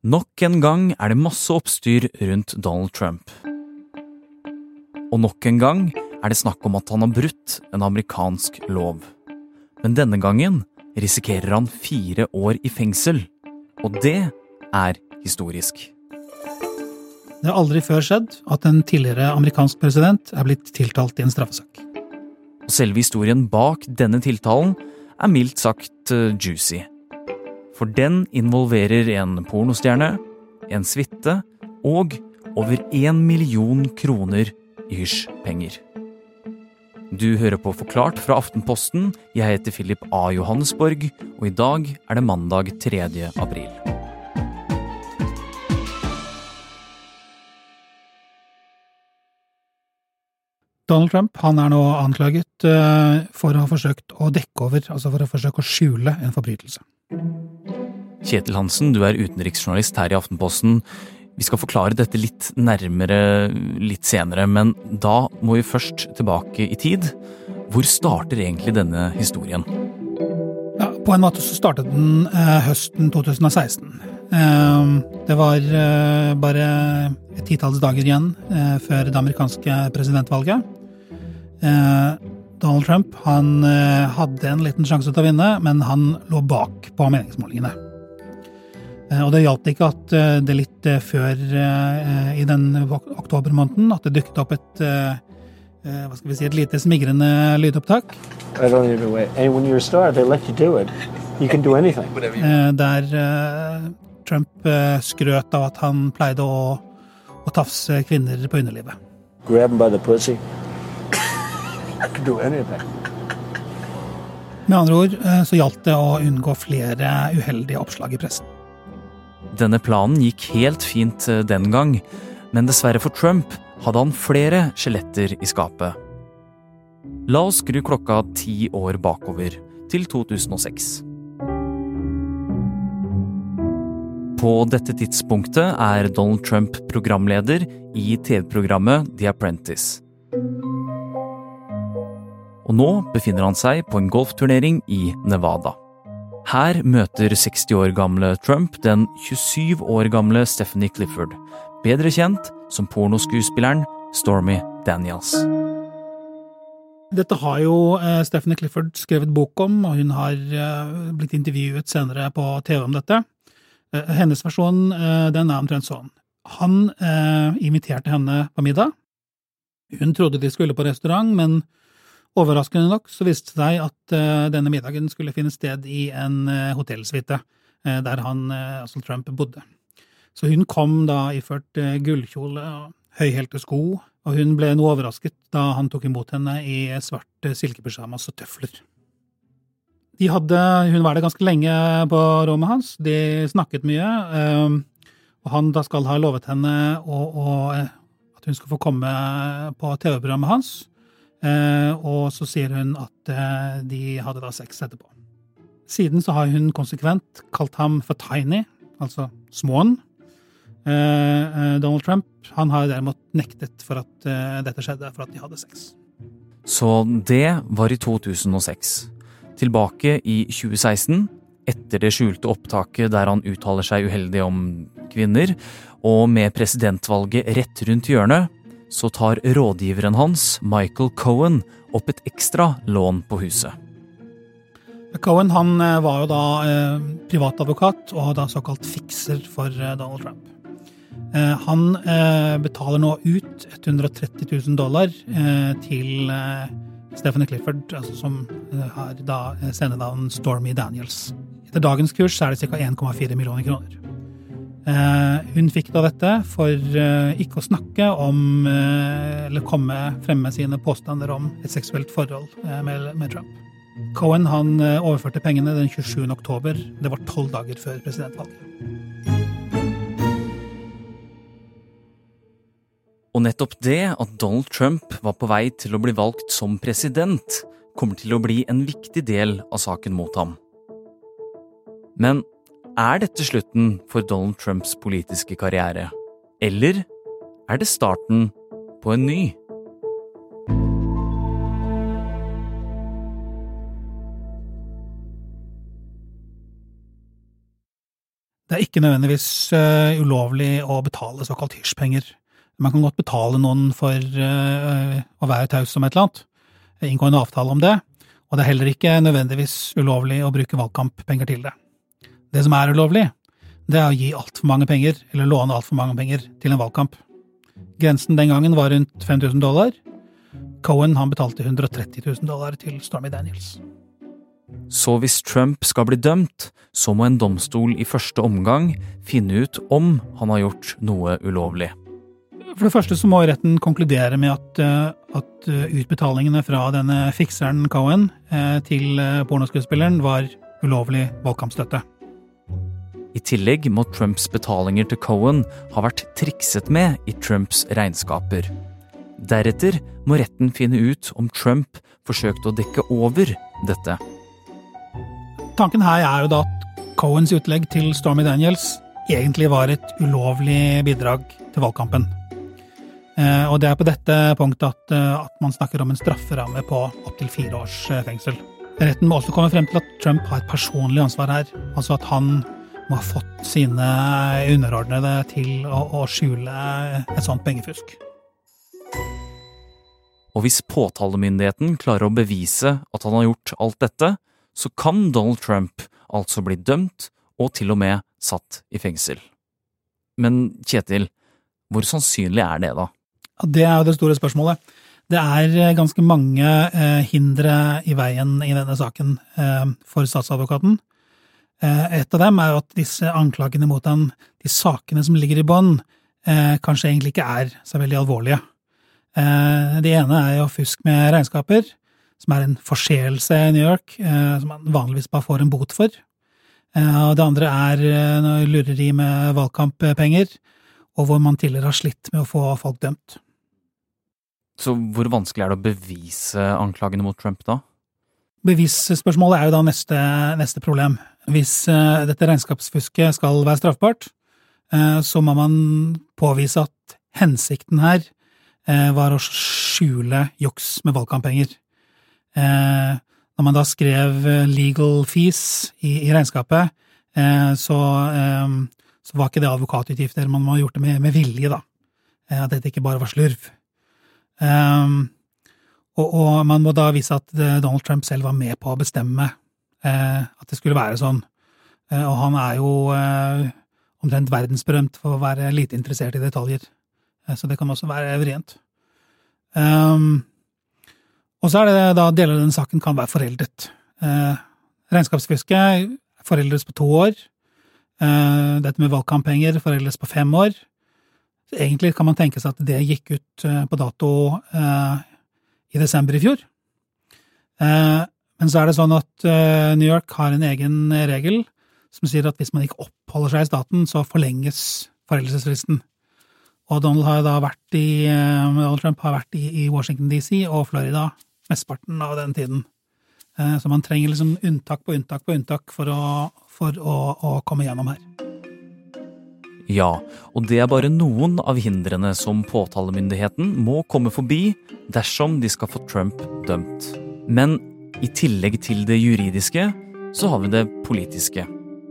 Nok en gang er det masse oppstyr rundt Donald Trump. Og nok en gang er det snakk om at han har brutt en amerikansk lov. Men denne gangen risikerer han fire år i fengsel. Og det er historisk. Det har aldri før skjedd at en tidligere amerikansk president er blitt tiltalt i en straffesak. Og selve historien bak denne tiltalen er mildt sagt uh, juicy. For den involverer en pornostjerne, en suite og over én million kroner i hysjpenger. Du hører på Forklart fra Aftenposten. Jeg heter Philip A. Johannesborg, og i dag er det mandag 3. april. Donald Trump han er nå anklaget uh, for å ha forsøkt å dekke over, altså for å forsøke å skjule en forbrytelse. Kjetil Hansen, du er utenriksjournalist her i Aftenposten. Vi skal forklare dette litt nærmere litt senere, men da må vi først tilbake i tid. Hvor starter egentlig denne historien? Ja, På en måte så startet den eh, høsten 2016. Eh, det var eh, bare et titalls dager igjen eh, før det amerikanske presidentvalget. Eh, Donald Trump han eh, hadde en liten sjanse til å vinne, men han lå bak på meningsmålingene. Eh, og det hjalp ikke at eh, det litt eh, før i den oktobermåneden at det dukket opp et hva skal vi si, et lite smigrende lydopptak. Der Trump skrøt av at han pleide å, å tafse kvinner på underlivet. Grab by the pussy. I could do anything. Med andre ord så gjaldt det å unngå flere uheldige oppslag i pressen. Denne planen gikk helt fint eh, den gang, men dessverre for Trump hadde han flere skjeletter i skapet. La oss skru klokka ti år bakover, til 2006. På dette tidspunktet er Donald Trump programleder i TV-programmet The Apprentice. Og nå befinner han seg på en golfturnering i Nevada. Her møter 60 år gamle Trump den 27 år gamle Stephanie Clifford, bedre kjent som pornoskuespilleren Stormy Daniels. Dette har jo eh, Stephanie Clifford skrevet bok om, og hun har eh, blitt intervjuet senere på TV om dette. Eh, hennes versjon den er omtrent sånn. Han inviterte henne på middag. Hun trodde de skulle på restaurant, men Overraskende nok så viste det seg at uh, denne middagen skulle finne sted i en uh, hotellsuite uh, der han, altså Trump, bodde. Så hun kom da iført gullkjole og høyhælte sko, og hun ble noe overrasket da han tok imot henne i svart silkepysjamas og tøfler. De hadde, hun var der ganske lenge på rommet hans, de snakket mye, og han da skal ha lovet henne å, å, at hun skal få komme på TV-programmet hans. Eh, og så sier hun at eh, de hadde da sex etterpå. Siden så har hun konsekvent kalt ham for Tiny, altså småen. Eh, Donald Trump han har derimot nektet for at dette skjedde, for at de hadde sex. Så det var i 2006. Tilbake i 2016, etter det skjulte opptaket der han uttaler seg uheldig om kvinner, og med presidentvalget rett rundt hjørnet, så tar rådgiveren hans, Michael Cohen, opp et ekstra lån på huset. Cohen han eh, var jo da eh, privatadvokat og da såkalt fikser for eh, Donald Trump. Eh, han eh, betaler nå ut 130 000 dollar eh, til Stephanie Clifford, altså som har da scenenavn Stormy Daniels. Etter dagens kurs er det ca. 1,4 millioner kroner. Eh, hun fikk da dette for eh, ikke å snakke om eh, eller komme fremme med sine påstander om et seksuelt forhold med, Trump. Cohen han overførte pengene den 27. oktober. Det var tolv dager før presidentvalget. Og nettopp det at Donald Trump var på vei til å bli valgt som president, kommer til å bli en viktig del av saken mot ham. Men er dette slutten for Donald Trumps politiske karriere? Eller er det starten på en ny? Det er ikke nødvendigvis uh, ulovlig å betale såkalt hysjpenger. Man kan godt betale noen for uh, å være taus om et eller annet, inngå en avtale om det, og det er heller ikke nødvendigvis ulovlig å bruke valgkamppenger til det. Det som er ulovlig, det er å gi altfor mange penger, eller låne altfor mange penger, til en valgkamp. Grensen den gangen var rundt 5000 dollar. Cohen han betalte 130 000 dollar til Stormy Daniels. Så hvis Trump skal bli dømt, så må en domstol i første omgang finne ut om han har gjort noe ulovlig. For det første så må retten konkludere med at, eh, at eh, utbetalingene fra denne fikseren Cohen eh, til pornoskuespilleren var ulovlig valgkampstøtte. I tillegg må Trumps betalinger til Cohen ha vært trikset med i Trumps regnskaper. Deretter må retten finne ut om Trump forsøkte å dekke over dette. Tanken her er jo da at Cohens utlegg til Stormy Daniels egentlig var et ulovlig bidrag til valgkampen. Eh, og det er på dette punktet at, eh, at man snakker om en strafferamme på opptil fire års eh, fengsel. Retten må også komme frem til at Trump har et personlig ansvar her. Altså at han må ha fått sine underordnede til å, å skjule et sånt pengefusk. Og hvis påtalemyndigheten klarer å bevise at han har gjort alt dette, så kan Donald Trump altså bli dømt og til og med satt i fengsel. Men Kjetil, hvor sannsynlig er det, da? Det er jo det store spørsmålet. Det er eh, ganske mange eh, hindre i veien i denne saken eh, for statsadvokaten. Eh, et av dem er jo at disse anklagene mot han, de sakene som ligger i bånn, eh, kanskje egentlig ikke er så veldig alvorlige. Eh, det ene er jo fusk med regnskaper som er en forseelse i New York, som man vanligvis bare får en bot for. Og det andre er noe lureri med valgkamppenger, og hvor man tidligere har slitt med å få folk dømt. Så hvor vanskelig er det å bevise anklagene mot Trump, da? Bevisspørsmålet er jo da neste, neste problem. Hvis dette regnskapsfusket skal være straffbart, så må man påvise at hensikten her var å skjule juks med valgkamppenger. Eh, når man da skrev eh, legal fees i, regnskapet, eh, så, var ikke det advokatutgifter. Man må ha gjort det med, vilje, da. At dette ikke bare var slurv. Og, man må da vise at Donald Trump selv var med på å bestemme at det skulle være sånn. Og han er jo omtrent verdensberømt for å være lite interessert i detaljer. Så det kan også være vrient. Um, og så er det da deler av den saken kan være foreldet. Eh, regnskapsfusket foreldes på to år. Eh, dette med valgkamppenger foreldes på fem år. Så egentlig kan man tenke seg at det gikk ut eh, på dato eh, i desember i fjor. Eh, men så er det sånn at eh, New York har en egen regel som sier at hvis man ikke oppholder seg i staten, så forlenges foreldelsesfristen. Og Donald, har da vært i, Donald Trump har vært i, i Washington DC og Florida mesteparten av den tiden. Eh, så man trenger liksom unntak på unntak på unntak for å, for å, å komme gjennom her. Ja, og det er bare noen av hindrene som påtalemyndigheten må komme forbi dersom de skal få Trump dømt. Men i tillegg til det juridiske, så har vi det politiske.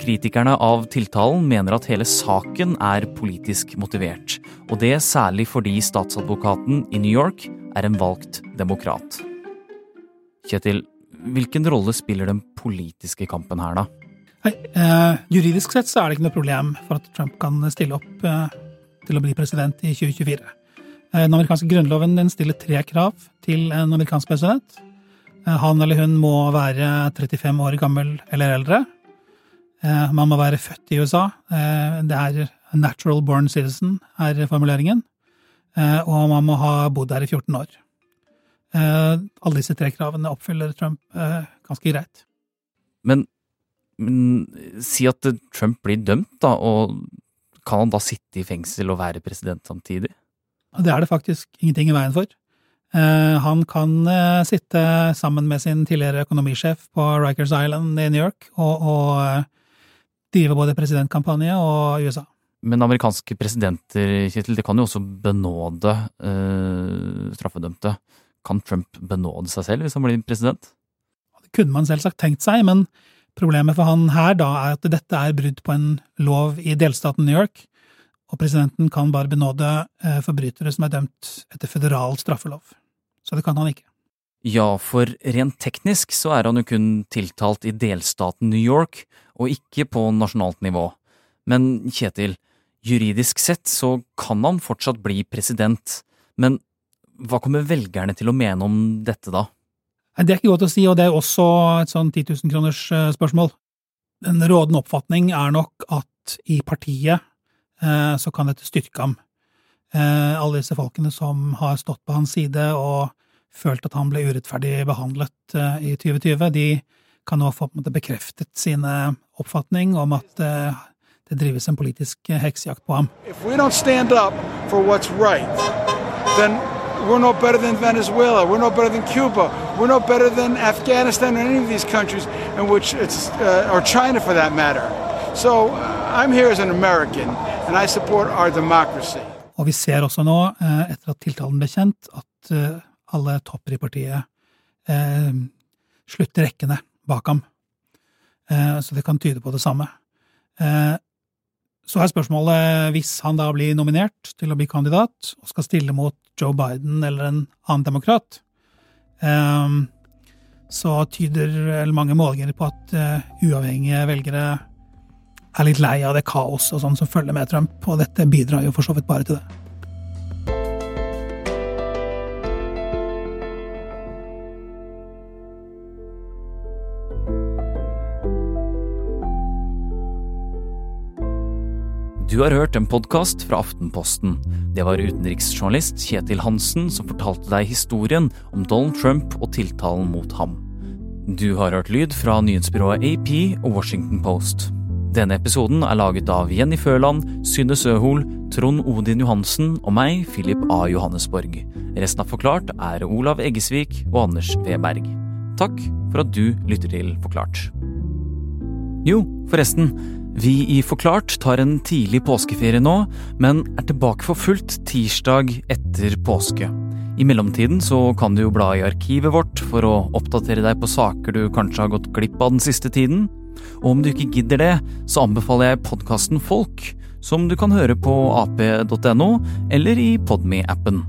Kritikerne av tiltalen mener at hele saken er politisk motivert, og det særlig fordi statsadvokaten i New York er en valgt demokrat. Kjetil, hvilken rolle spiller den politiske kampen her, da? Hei, eh, juridisk sett så er det ikke noe problem for at Trump kan stille opp eh, til å bli president i 2024. Eh, den amerikanske grunnloven den stiller tre krav til en amerikansk president. Eh, han eller hun må være 35 år gammel eller eldre. Eh, man må være født i USA. Eh, det er natural born citizen, er formuleringen. Og man må ha bodd her i 14 år. Alle disse tre kravene oppfyller Trump ganske greit. Men, men, si at Trump blir dømt, da, og kan han da sitte i fengsel og være president samtidig? Det er det faktisk ingenting i veien for. Eh, han kan sitte sammen med sin tidligere økonomisjef på Rikers Island i New York og, og drive både presidentkampanje og USA. Men amerikanske presidenter Kittel, det kan jo også benåde eh, straffedømte. Kan Trump benåde seg selv hvis han blir president? Det kunne man selvsagt tenkt seg, men, Problemet for han her da er at dette er brudd på en lov i delstaten New York, og presidenten kan bare benåde eh, forbrytere som er dømt etter føderal straffelov. Så det kan han ikke. Ja, for rent teknisk så er han jo kun tiltalt i delstaten New York, og ikke på nasjonalt nivå. Men Kjetil, juridisk sett så kan han fortsatt bli president, men hva kommer velgerne til å mene om dette da? Det er ikke godt å si, og det er også et sånn 10 000 kroners eh, spørsmål. Den rådende oppfatning er nok at i partiet eh, så kan dette styrke ham. Eh, alle disse folkene som har stått på hans side og følt at han ble urettferdig behandlet i 2020, de kan nå få bekreftet sine oppfatning om at det drives en politisk heksejakt på ham. Hvis vi ikke stand opp for what's right, then we're no better than Venezuela. We're no better than Cuba. We're no better than Afghanistan or any of these countries in which it's, uh, or China for that matter. So uh, I'm here as an American, and I support our democracy. Og vi ser også nå, eh, etter at tiltalen ble kjent, at eh, alle topper i partiet eh, slutter rekkene bak ham. Så det kan tyde på det samme. Så er spørsmålet, hvis han da blir nominert til å bli kandidat, og skal stille mot Joe Biden eller en annen demokrat, så tyder mange målinger på at uavhengige velgere er litt lei av det kaoset og sånn som følger med Trump, og dette bidrar jo for så vidt bare til det. Du har hørt en podkast fra Aftenposten. Det var utenriksjournalist Kjetil Hansen som fortalte deg historien om Donald Trump og tiltalen mot ham. Du har hørt lyd fra nyhetsbyrået AP og Washington Post. Denne episoden er laget av Jenny Førland, Synne Søhol, Trond Odin Johansen og meg, Philip A. Johannesborg. Resten av Forklart er Olav Eggesvik og Anders Weberg. Takk for at du lytter til Forklart. Jo, forresten. Vi i Forklart tar en tidlig påskeferie nå, men er tilbake for fullt tirsdag etter påske. I mellomtiden så kan du jo bla i arkivet vårt for å oppdatere deg på saker du kanskje har gått glipp av den siste tiden. Og om du ikke gidder det, så anbefaler jeg podkasten Folk, som du kan høre på ap.no eller i Podme-appen.